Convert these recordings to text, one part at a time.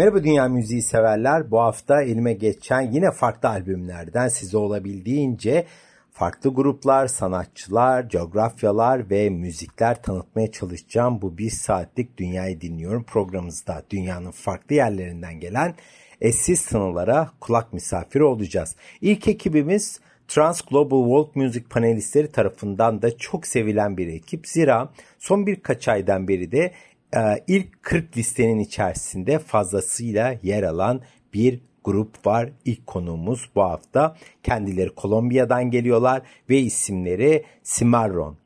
Merhaba Dünya Müziği severler. Bu hafta elime geçen yine farklı albümlerden size olabildiğince farklı gruplar, sanatçılar, coğrafyalar ve müzikler tanıtmaya çalışacağım. Bu bir saatlik Dünyayı Dinliyorum programımızda dünyanın farklı yerlerinden gelen eşsiz tınılara kulak misafiri olacağız. İlk ekibimiz Trans Global World Music panelistleri tarafından da çok sevilen bir ekip. Zira son birkaç aydan beri de ilk 40 listenin içerisinde fazlasıyla yer alan bir grup var. İlk konuğumuz bu hafta. Kendileri Kolombiya'dan geliyorlar ve isimleri Cimarron.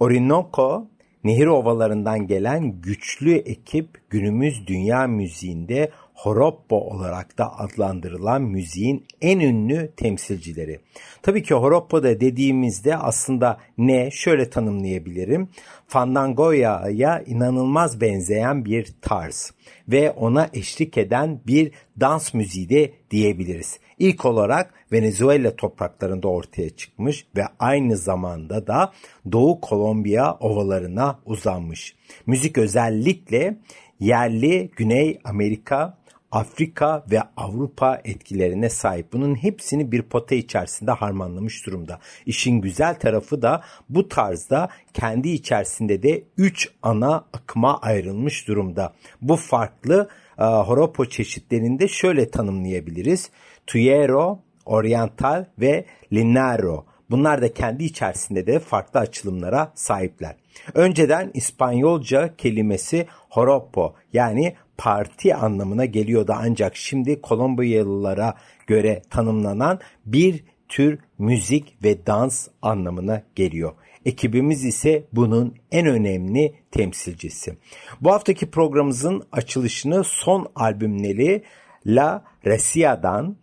Orinoco nehir ovalarından gelen güçlü ekip günümüz dünya müziğinde Horoppo olarak da adlandırılan müziğin en ünlü temsilcileri. Tabii ki Horoppo da dediğimizde aslında ne şöyle tanımlayabilirim. Fandango'ya inanılmaz benzeyen bir tarz ve ona eşlik eden bir dans müziği de diyebiliriz. İlk olarak Venezuela topraklarında ortaya çıkmış ve aynı zamanda da Doğu Kolombiya ovalarına uzanmış. Müzik özellikle yerli Güney Amerika Afrika ve Avrupa etkilerine sahip. Bunun hepsini bir pota içerisinde harmanlamış durumda. İşin güzel tarafı da bu tarzda kendi içerisinde de 3 ana akıma ayrılmış durumda. Bu farklı e, horopo çeşitlerinde şöyle tanımlayabiliriz. Tuyero, Oriental ve Linaro. Bunlar da kendi içerisinde de farklı açılımlara sahipler. Önceden İspanyolca kelimesi horopo yani parti anlamına geliyordu ancak şimdi Kolombiyalılara göre tanımlanan bir tür müzik ve dans anlamına geliyor. Ekibimiz ise bunun en önemli temsilcisi. Bu haftaki programımızın açılışını son albümleri La Resia'dan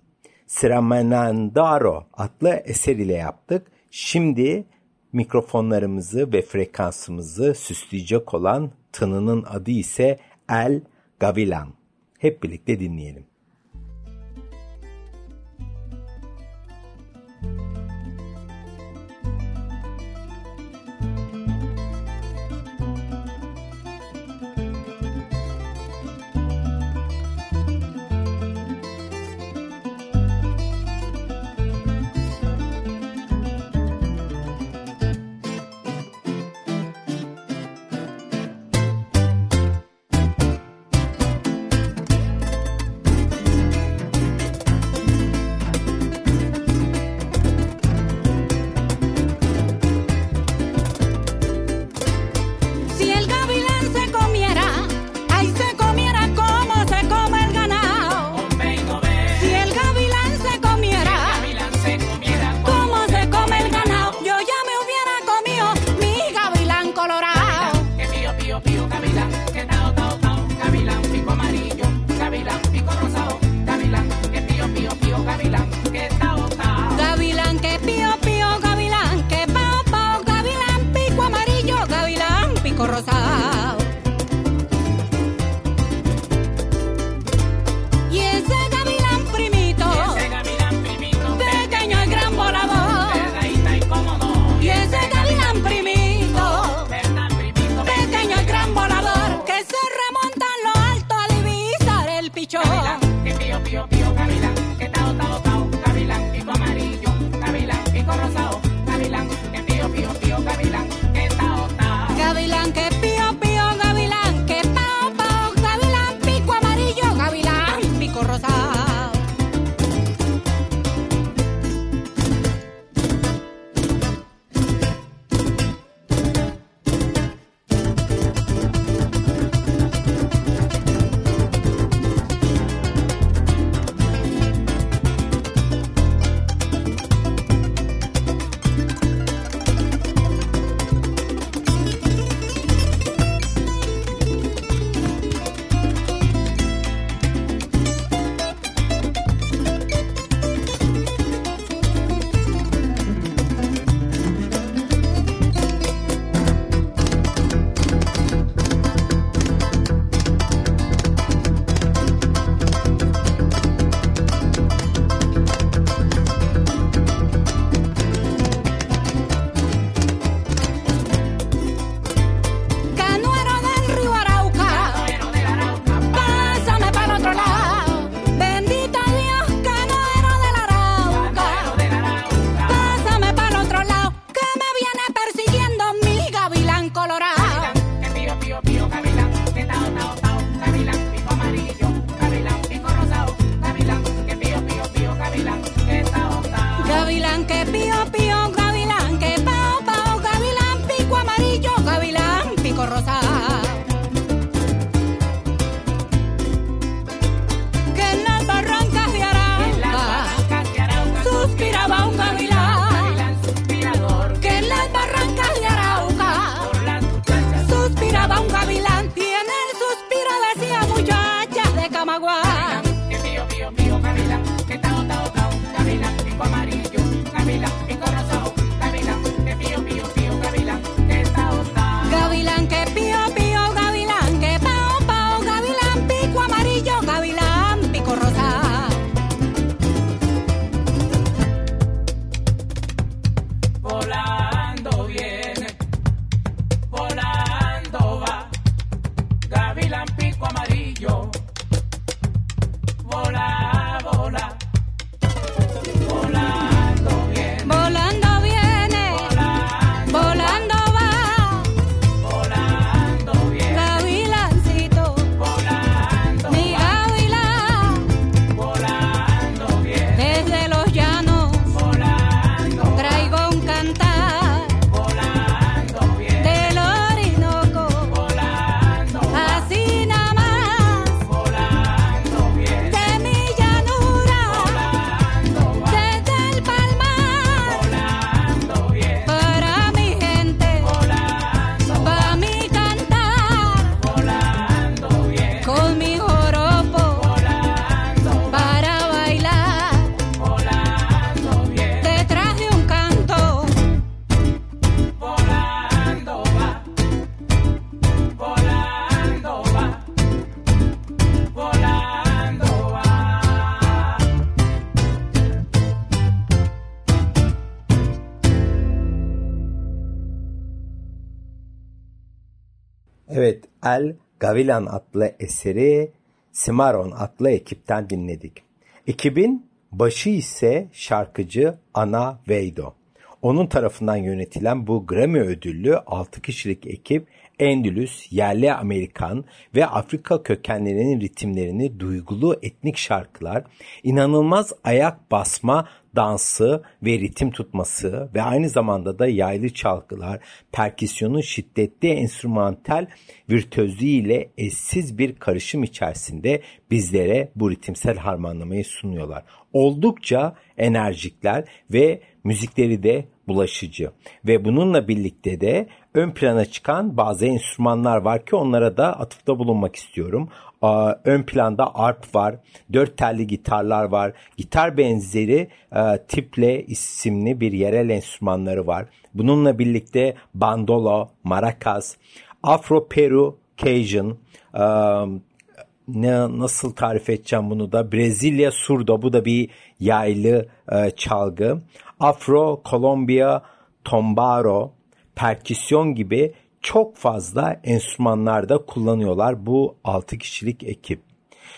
Siramanandaro adlı eser ile yaptık. Şimdi mikrofonlarımızı ve frekansımızı süsleyecek olan tınının adı ise El Gavilan. Hep birlikte dinleyelim. car. Evet, El Gavilan adlı eseri Cimarron adlı ekipten dinledik. Ekibin başı ise şarkıcı Ana Veido. Onun tarafından yönetilen bu Grammy ödüllü 6 kişilik ekip Endülüs, yerli Amerikan ve Afrika kökenlerinin ritimlerini duygulu etnik şarkılar, inanılmaz ayak basma dansı ve ritim tutması ve aynı zamanda da yaylı çalgılar, perküsyonun şiddetli enstrümantal virtüözlüğü ile eşsiz bir karışım içerisinde bizlere bu ritimsel harmanlamayı sunuyorlar. Oldukça enerjikler ve müzikleri de bulaşıcı ve bununla birlikte de ön plana çıkan bazı enstrümanlar var ki onlara da atıfta bulunmak istiyorum. Ön planda arp var, dört telli gitarlar var, gitar benzeri tiple isimli bir yerel enstrümanları var. Bununla birlikte bandolo, maracas, Afro Peru Cajun, ne nasıl tarif edeceğim bunu da Brezilya surdo bu da bir yaylı e, çalgı. Afro, Kolombiya, tombaro, perküsyon gibi çok fazla enstrümanlarda kullanıyorlar bu 6 kişilik ekip.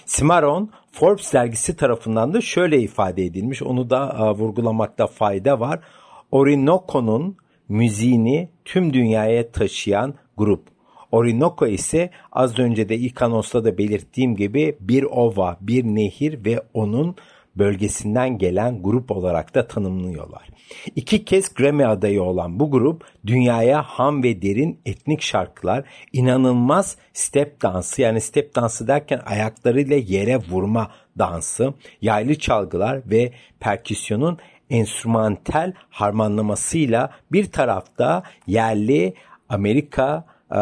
Cimarron Forbes dergisi tarafından da şöyle ifade edilmiş. Onu da e, vurgulamakta fayda var. Orinoco'nun müziğini tüm dünyaya taşıyan grup. Orinoco ise az önce de ilk da belirttiğim gibi bir ova, bir nehir ve onun bölgesinden gelen grup olarak da tanımlıyorlar. İki kez Grammy adayı olan bu grup dünyaya ham ve derin etnik şarkılar, inanılmaz step dansı yani step dansı derken ayaklarıyla yere vurma dansı, yaylı çalgılar ve perküsyonun enstrümantal harmanlamasıyla bir tarafta yerli Amerika e,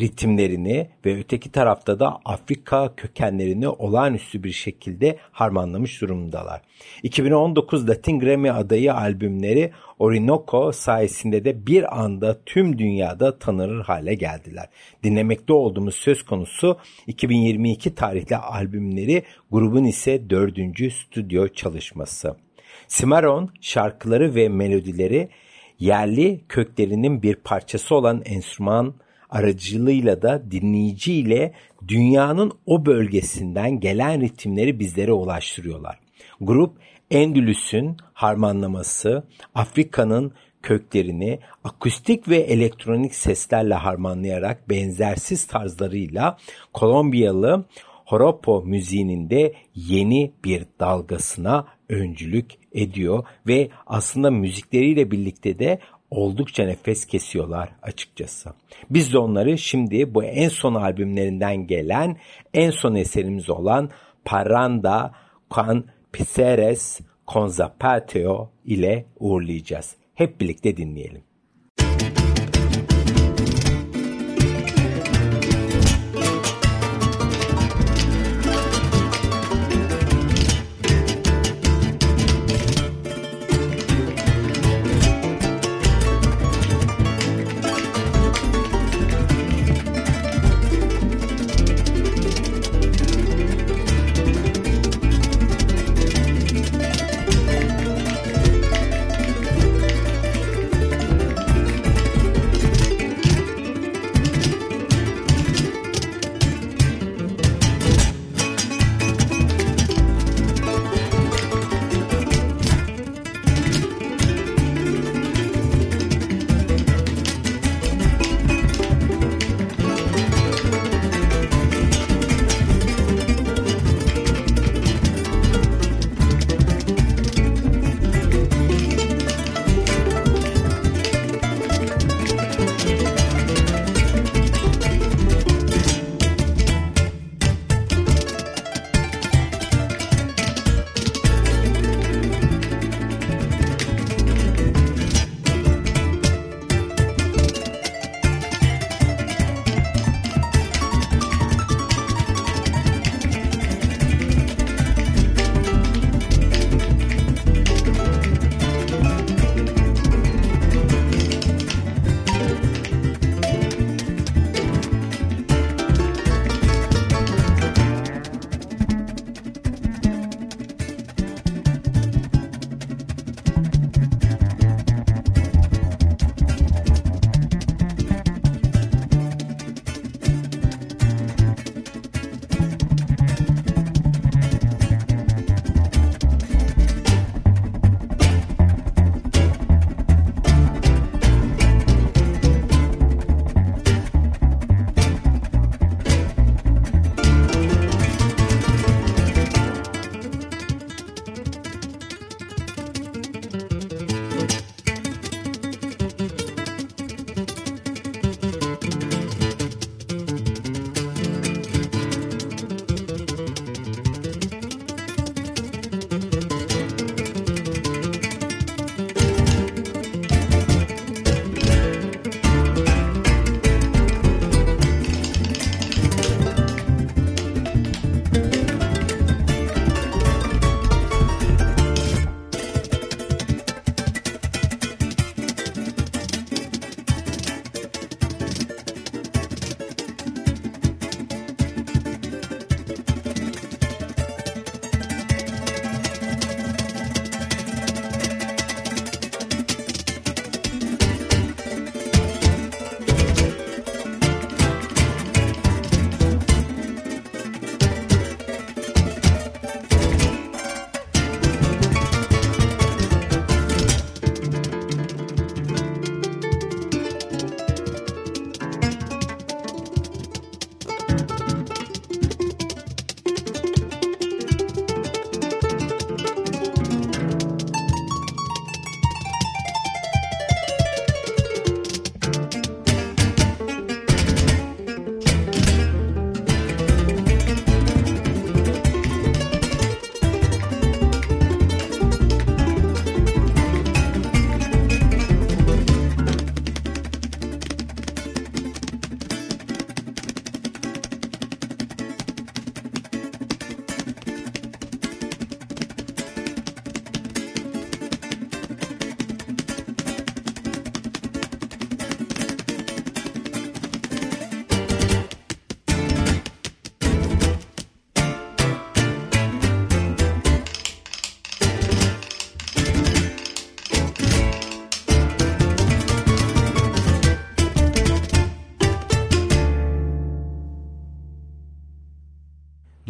ritimlerini ve öteki tarafta da Afrika kökenlerini olağanüstü bir şekilde harmanlamış durumdalar. 2019 Latin Grammy adayı albümleri Orinoco sayesinde de bir anda tüm dünyada tanınır hale geldiler. Dinlemekte olduğumuz söz konusu 2022 tarihli albümleri grubun ise dördüncü stüdyo çalışması. Cimarron şarkıları ve melodileri yerli köklerinin bir parçası olan enstrüman aracılığıyla da dinleyiciyle dünyanın o bölgesinden gelen ritimleri bizlere ulaştırıyorlar. Grup Endülüs'ün harmanlaması, Afrika'nın köklerini akustik ve elektronik seslerle harmanlayarak benzersiz tarzlarıyla Kolombiyalı Horopo müziğinin de yeni bir dalgasına öncülük ediyor ve aslında müzikleriyle birlikte de oldukça nefes kesiyorlar açıkçası. Biz de onları şimdi bu en son albümlerinden gelen en son eserimiz olan Paranda Can Piseres Conzapateo ile uğurlayacağız. Hep birlikte dinleyelim.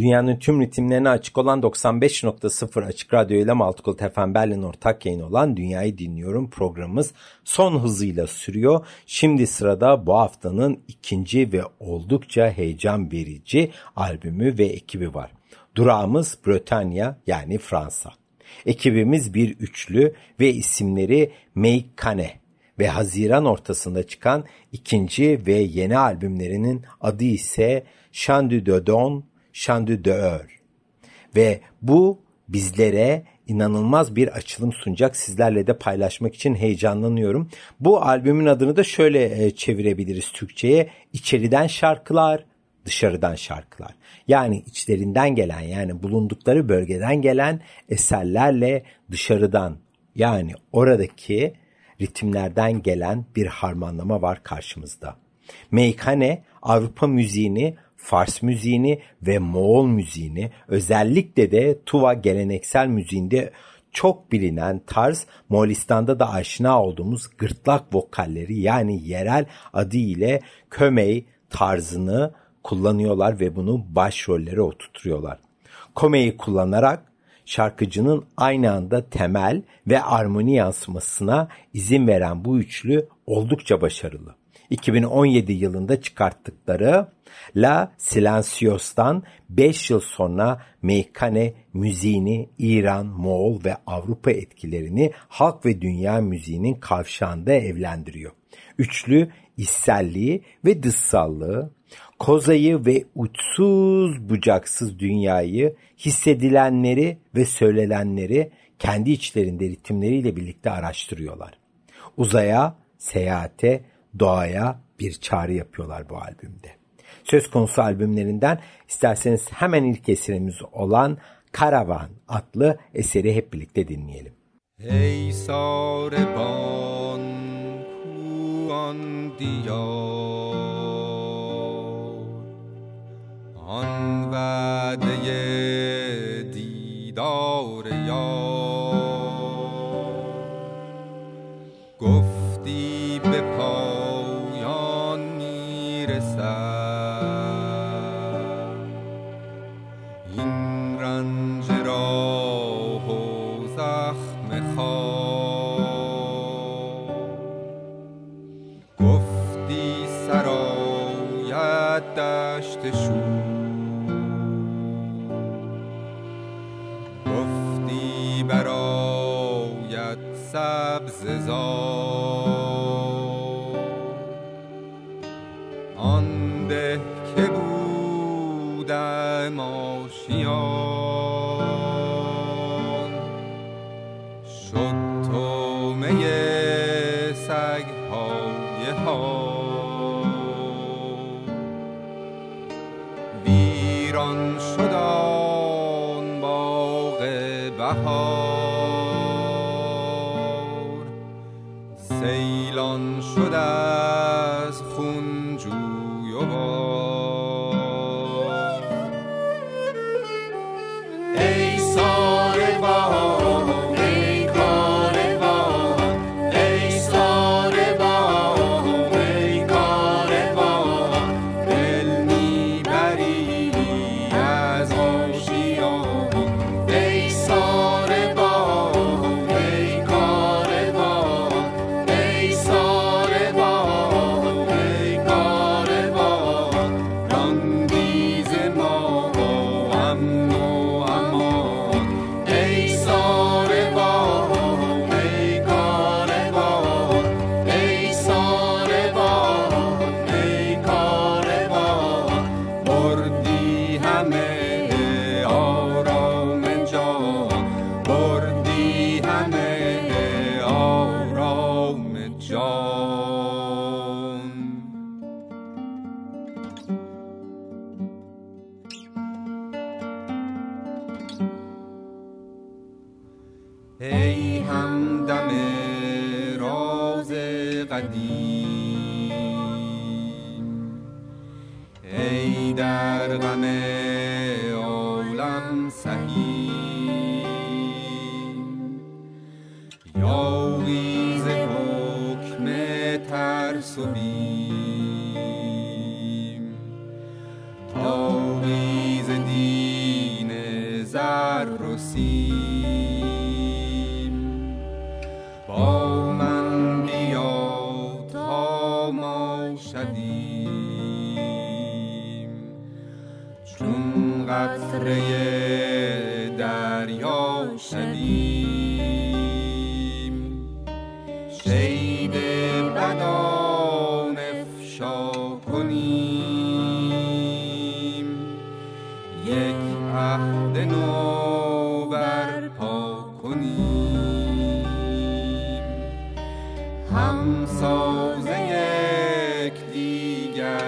Dünyanın tüm ritimlerine açık olan 95.0 Açık Radyo ile Maltıkult FM Berlin ortak yayın olan Dünyayı Dinliyorum programımız son hızıyla sürüyor. Şimdi sırada bu haftanın ikinci ve oldukça heyecan verici albümü ve ekibi var. Durağımız Bretanya yani Fransa. Ekibimiz bir üçlü ve isimleri Meykane ve Haziran ortasında çıkan ikinci ve yeni albümlerinin adı ise Chandu de Don, Eur. Ve bu bizlere inanılmaz bir açılım sunacak. Sizlerle de paylaşmak için heyecanlanıyorum. Bu albümün adını da şöyle e, çevirebiliriz Türkçe'ye. İçeriden şarkılar, dışarıdan şarkılar. Yani içlerinden gelen yani bulundukları bölgeden gelen eserlerle dışarıdan yani oradaki ritimlerden gelen bir harmanlama var karşımızda. Meykane Avrupa müziğini, Fars müziğini ve Moğol müziğini özellikle de Tuva geleneksel müziğinde çok bilinen tarz Moğolistan'da da aşina olduğumuz gırtlak vokalleri yani yerel adı ile kömey tarzını kullanıyorlar ve bunu başrollere oturtuyorlar. Komeyi kullanarak şarkıcının aynı anda temel ve armoni yansımasına izin veren bu üçlü oldukça başarılı. 2017 yılında çıkarttıkları La Silencios'tan 5 yıl sonra Meykane müziğini İran, Moğol ve Avrupa etkilerini halk ve dünya müziğinin kavşağında evlendiriyor. Üçlü içselliği ve dışsallığı, kozayı ve uçsuz bucaksız dünyayı, hissedilenleri ve söylenenleri kendi içlerinde ritimleriyle birlikte araştırıyorlar. Uzaya, seyahate, doğaya bir çağrı yapıyorlar bu albümde söz konusu albümlerinden isterseniz hemen ilk eserimiz olan Karavan adlı eseri hep birlikte dinleyelim. Ey sareban kuan diyar An vade didar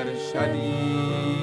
در ارشدی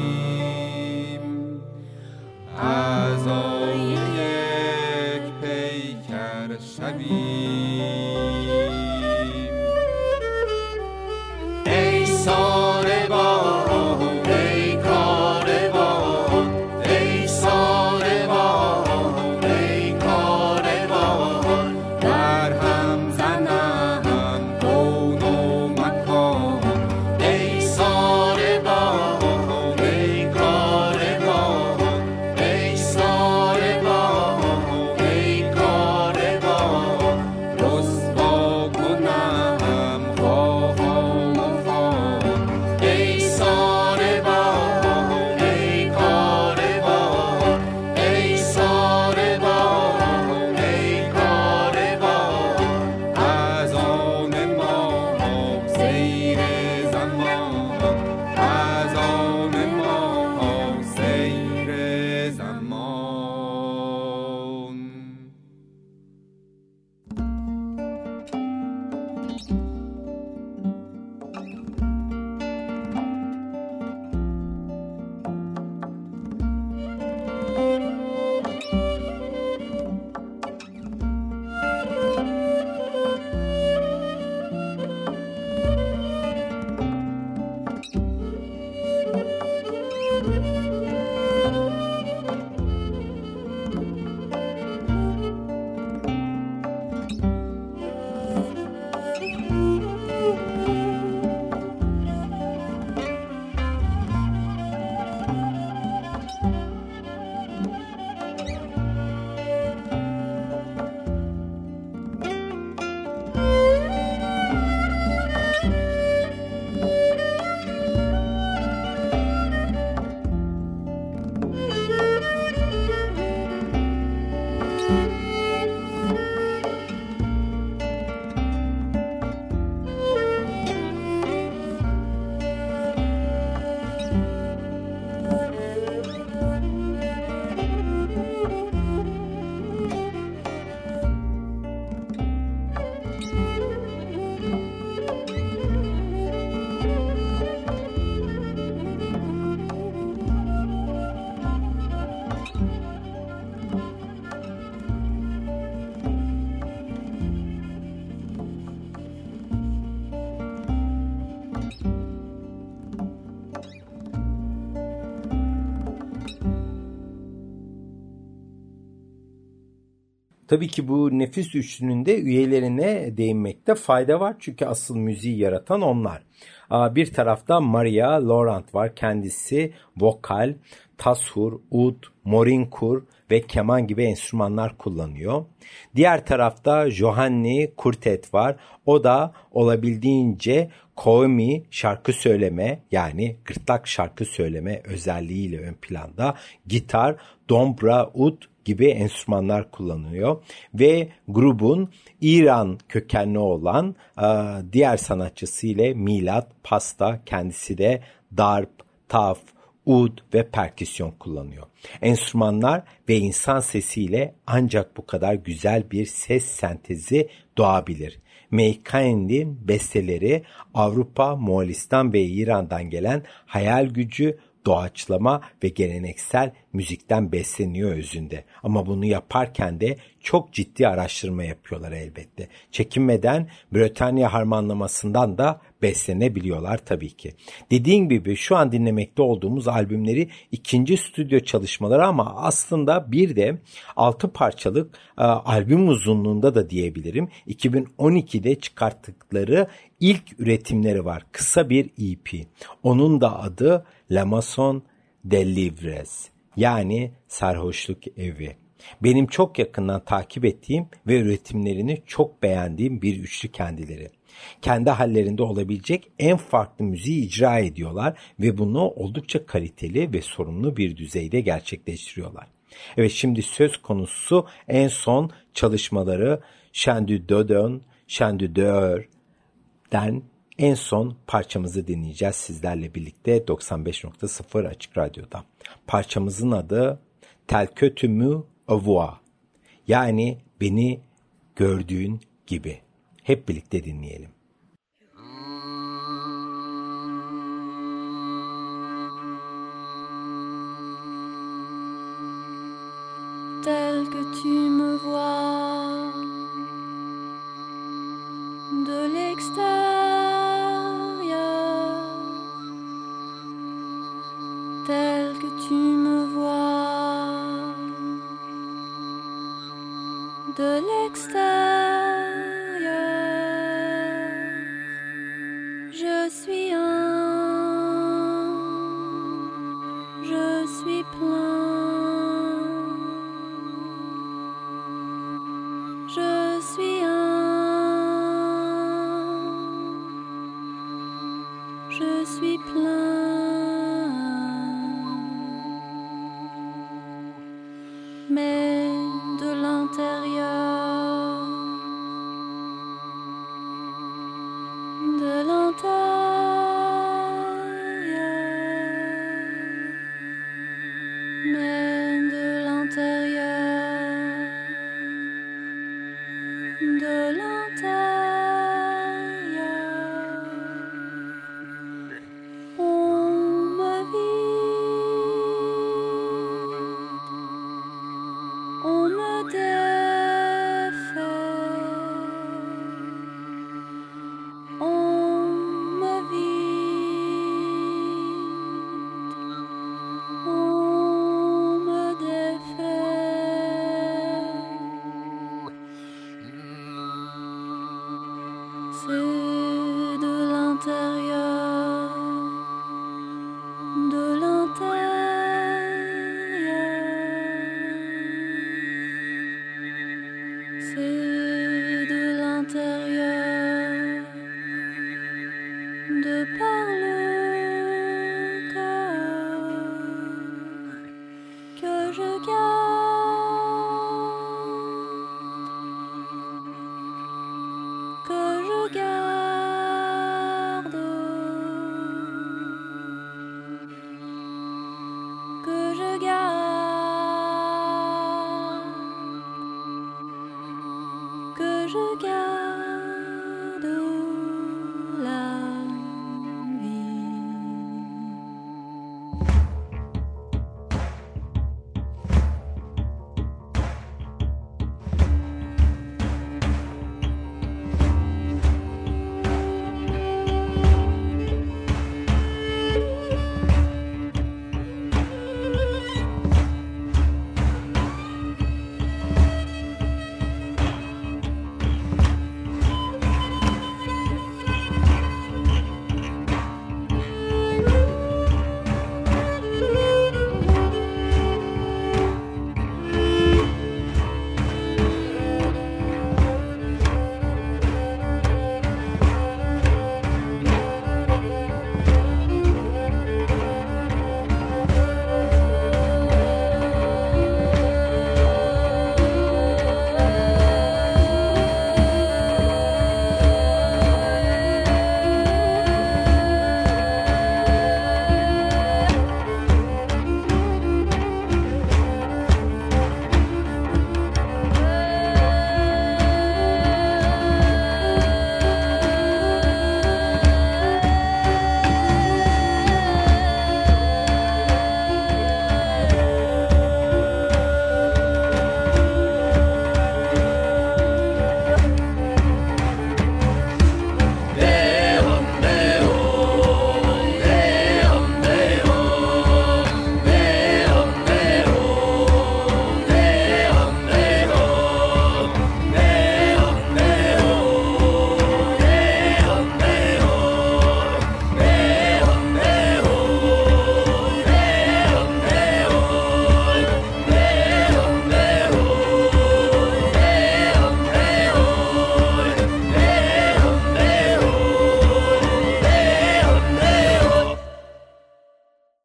Tabii ki bu nefis üçlünün de üyelerine değinmekte fayda var. Çünkü asıl müziği yaratan onlar. Bir tarafta Maria Laurent var. Kendisi vokal, tashur, ud, morinkur ve keman gibi enstrümanlar kullanıyor. Diğer tarafta Johanni Kurtet var. O da olabildiğince komi şarkı söyleme yani gırtlak şarkı söyleme özelliğiyle ön planda. Gitar, dombra, ud gibi enstrümanlar kullanıyor ve grubun İran kökenli olan e, diğer sanatçısı ile Milat Pasta kendisi de darp, taf, ud ve perküsyon kullanıyor. Enstrümanlar ve insan sesiyle ancak bu kadar güzel bir ses sentezi doğabilir. Meykain'in besteleri Avrupa, Moğolistan ve İran'dan gelen hayal gücü, doğaçlama ve geleneksel müzikten besleniyor özünde. Ama bunu yaparken de çok ciddi araştırma yapıyorlar elbette. Çekinmeden Britanya harmanlamasından da beslenebiliyorlar tabii ki. Dediğim gibi şu an dinlemekte olduğumuz albümleri ikinci stüdyo çalışmaları ama aslında bir de altı parçalık e, albüm uzunluğunda da diyebilirim. 2012'de çıkarttıkları ilk üretimleri var. Kısa bir EP. Onun da adı La Maison de Livres yani sarhoşluk evi. Benim çok yakından takip ettiğim ve üretimlerini çok beğendiğim bir üçlü kendileri. Kendi hallerinde olabilecek en farklı müziği icra ediyorlar ve bunu oldukça kaliteli ve sorumlu bir düzeyde gerçekleştiriyorlar. Evet şimdi söz konusu en son çalışmaları Şendü Dödön, Şendü Dör'den en son parçamızı dinleyeceğiz sizlerle birlikte 95.0 Açık Radyo'da. Parçamızın adı Tel que tu me vois. Yani beni gördüğün gibi. Hep birlikte dinleyelim. Tel que tu me vois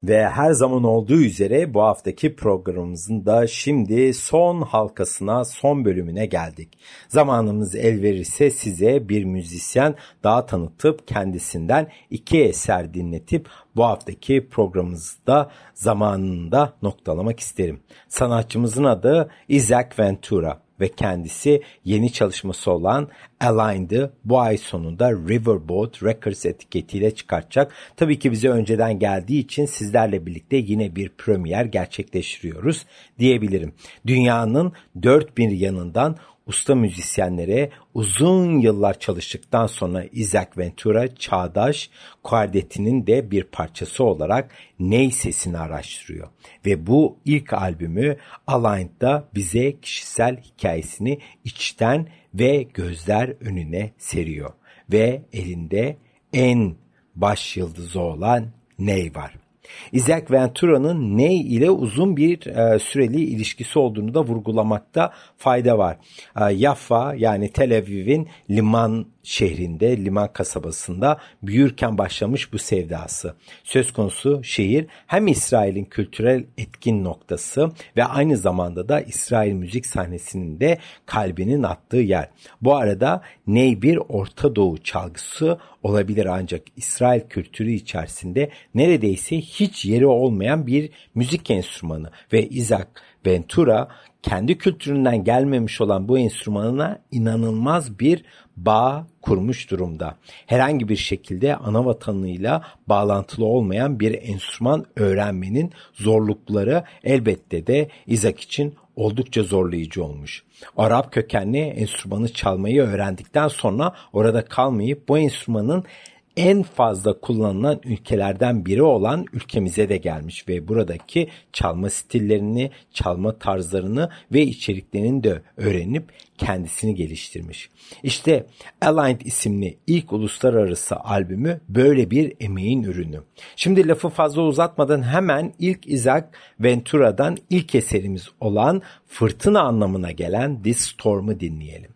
Ve her zaman olduğu üzere bu haftaki programımızın da şimdi son halkasına, son bölümüne geldik. Zamanımız el verirse size bir müzisyen daha tanıtıp kendisinden iki eser dinletip bu haftaki programımızda zamanında noktalamak isterim. Sanatçımızın adı Isaac Ventura ve kendisi yeni çalışması olan Aligned'ı bu ay sonunda Riverboat Records etiketiyle çıkartacak. Tabii ki bize önceden geldiği için sizlerle birlikte yine bir premier gerçekleştiriyoruz diyebilirim. Dünyanın dört bir yanından usta müzisyenlere uzun yıllar çalıştıktan sonra Isaac Ventura çağdaş kuardetinin de bir parçası olarak ney sesini araştırıyor. Ve bu ilk albümü Aligned'da bize kişisel hikayesini içten ve gözler önüne seriyor. Ve elinde en baş yıldızı olan Ney var. Isaac Ventura'nın Ney ile uzun bir e, süreli ilişkisi olduğunu da vurgulamakta fayda var. E, Yaffa yani Tel Aviv'in liman şehrinde, liman kasabasında büyürken başlamış bu sevdası. Söz konusu şehir hem İsrail'in kültürel etkin noktası ve aynı zamanda da İsrail müzik sahnesinin de kalbinin attığı yer. Bu arada ney bir Orta Doğu çalgısı olabilir ancak İsrail kültürü içerisinde neredeyse hiç yeri olmayan bir müzik enstrümanı ve Isaac Ventura kendi kültüründen gelmemiş olan bu enstrümanına inanılmaz bir bağ kurmuş durumda. Herhangi bir şekilde ana vatanıyla bağlantılı olmayan bir enstrüman öğrenmenin zorlukları elbette de Isaac için oldukça zorlayıcı olmuş. Arap kökenli enstrümanı çalmayı öğrendikten sonra orada kalmayıp bu enstrümanın en fazla kullanılan ülkelerden biri olan ülkemize de gelmiş ve buradaki çalma stillerini, çalma tarzlarını ve içeriklerini de öğrenip kendisini geliştirmiş. İşte Aligned isimli ilk uluslararası albümü böyle bir emeğin ürünü. Şimdi lafı fazla uzatmadan hemen ilk Isaac Ventura'dan ilk eserimiz olan fırtına anlamına gelen This Storm'u dinleyelim.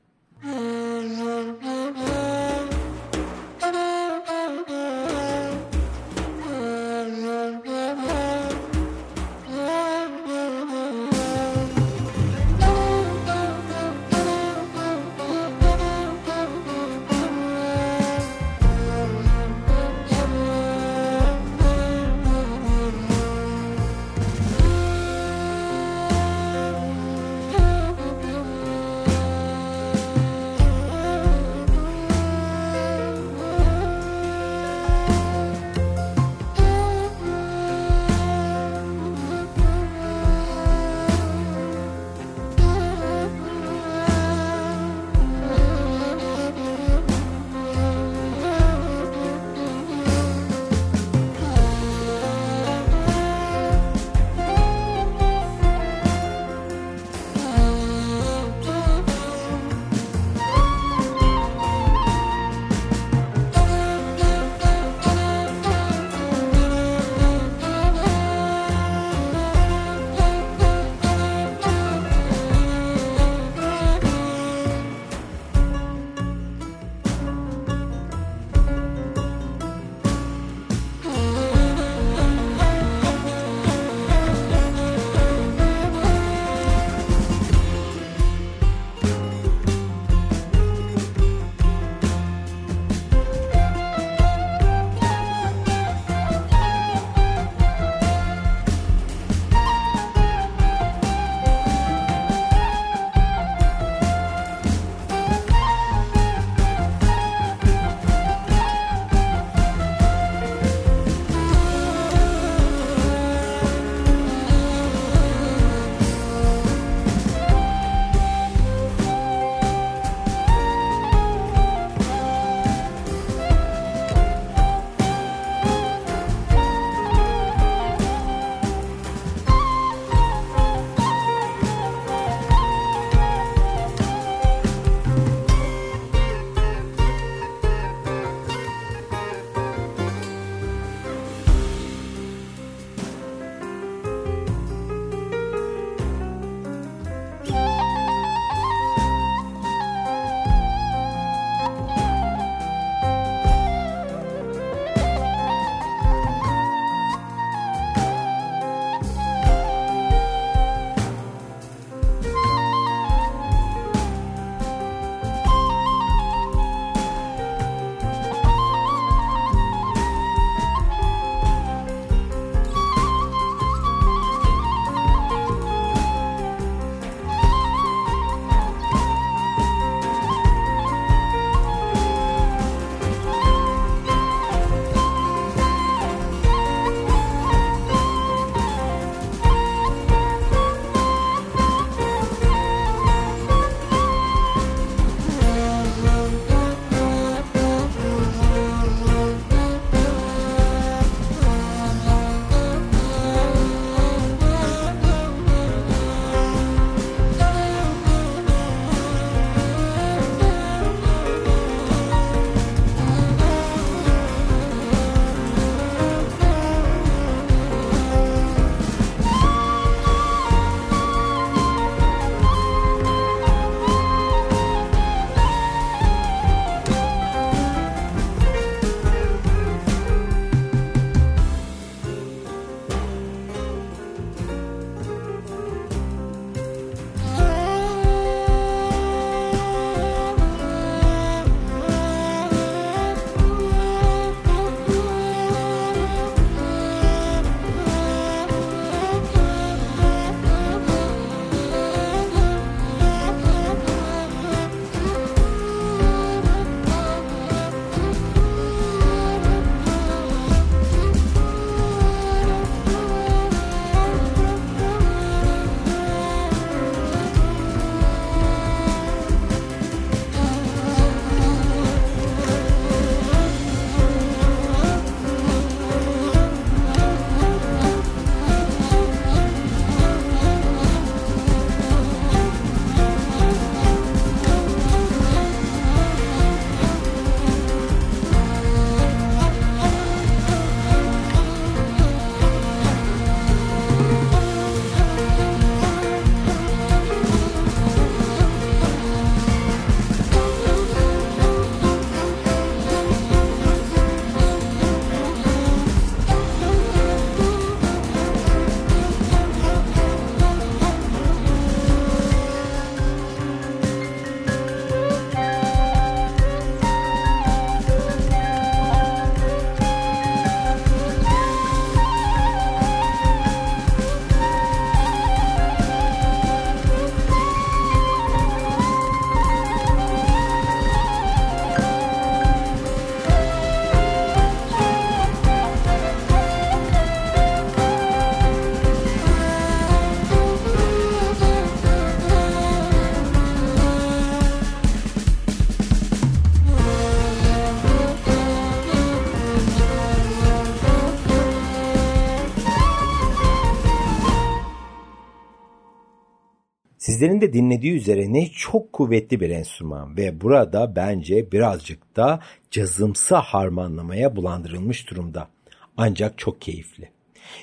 Sizlerin dinlediği üzere ne çok kuvvetli bir enstrüman ve burada bence birazcık da cazımsı harmanlamaya bulandırılmış durumda. Ancak çok keyifli.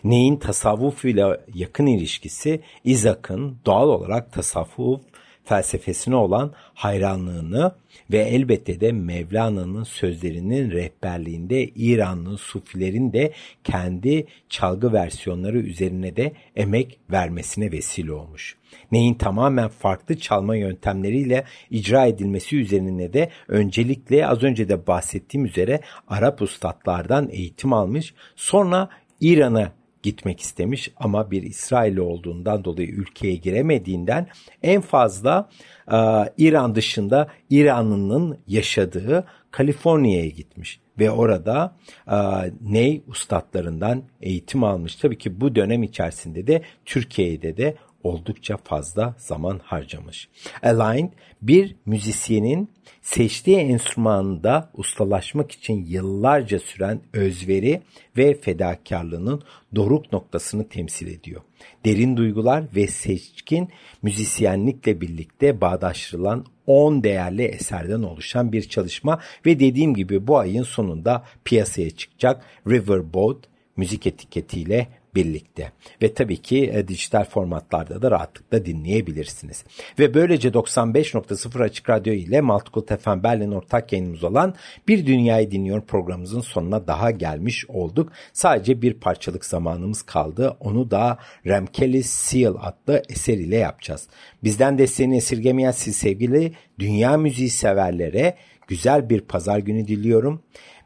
Neyin tasavvuf ile yakın ilişkisi Isaac'ın doğal olarak tasavvuf felsefesine olan hayranlığını ve elbette de Mevlana'nın sözlerinin rehberliğinde İranlı Sufilerin de kendi çalgı versiyonları üzerine de emek vermesine vesile olmuş. Neyin tamamen farklı çalma yöntemleriyle icra edilmesi üzerine de öncelikle az önce de bahsettiğim üzere Arap ustadlardan eğitim almış sonra İran'a gitmek istemiş ama bir İsrailli olduğundan dolayı ülkeye giremediğinden en fazla e, İran dışında İranlı'nın yaşadığı Kaliforniya'ya gitmiş ve orada e, ney ustadlarından eğitim almış. Tabii ki bu dönem içerisinde de Türkiye'de de oldukça fazla zaman harcamış. Aligned bir müzisyenin seçtiği enstrümanda ustalaşmak için yıllarca süren özveri ve fedakarlığının doruk noktasını temsil ediyor. Derin duygular ve seçkin müzisyenlikle birlikte bağdaştırılan 10 değerli eserden oluşan bir çalışma ve dediğim gibi bu ayın sonunda piyasaya çıkacak Riverboat müzik etiketiyle birlikte. Ve tabii ki e, dijital formatlarda da rahatlıkla dinleyebilirsiniz. Ve böylece 95.0 Açık Radyo ile Multicult FM Berlin ortak yayınımız olan Bir Dünyayı Dinliyor programımızın sonuna daha gelmiş olduk. Sadece bir parçalık zamanımız kaldı. Onu da Remkeli Seal adlı eser ile yapacağız. Bizden desteğini esirgemeyen siz sevgili dünya müziği severlere güzel bir pazar günü diliyorum.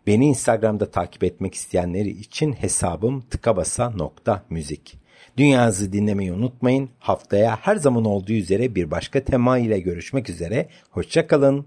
Beni Instagram'da takip etmek isteyenleri için hesabım tıkabasa.müzik. Dünyanızı dinlemeyi unutmayın. Haftaya her zaman olduğu üzere bir başka tema ile görüşmek üzere. Hoşçakalın.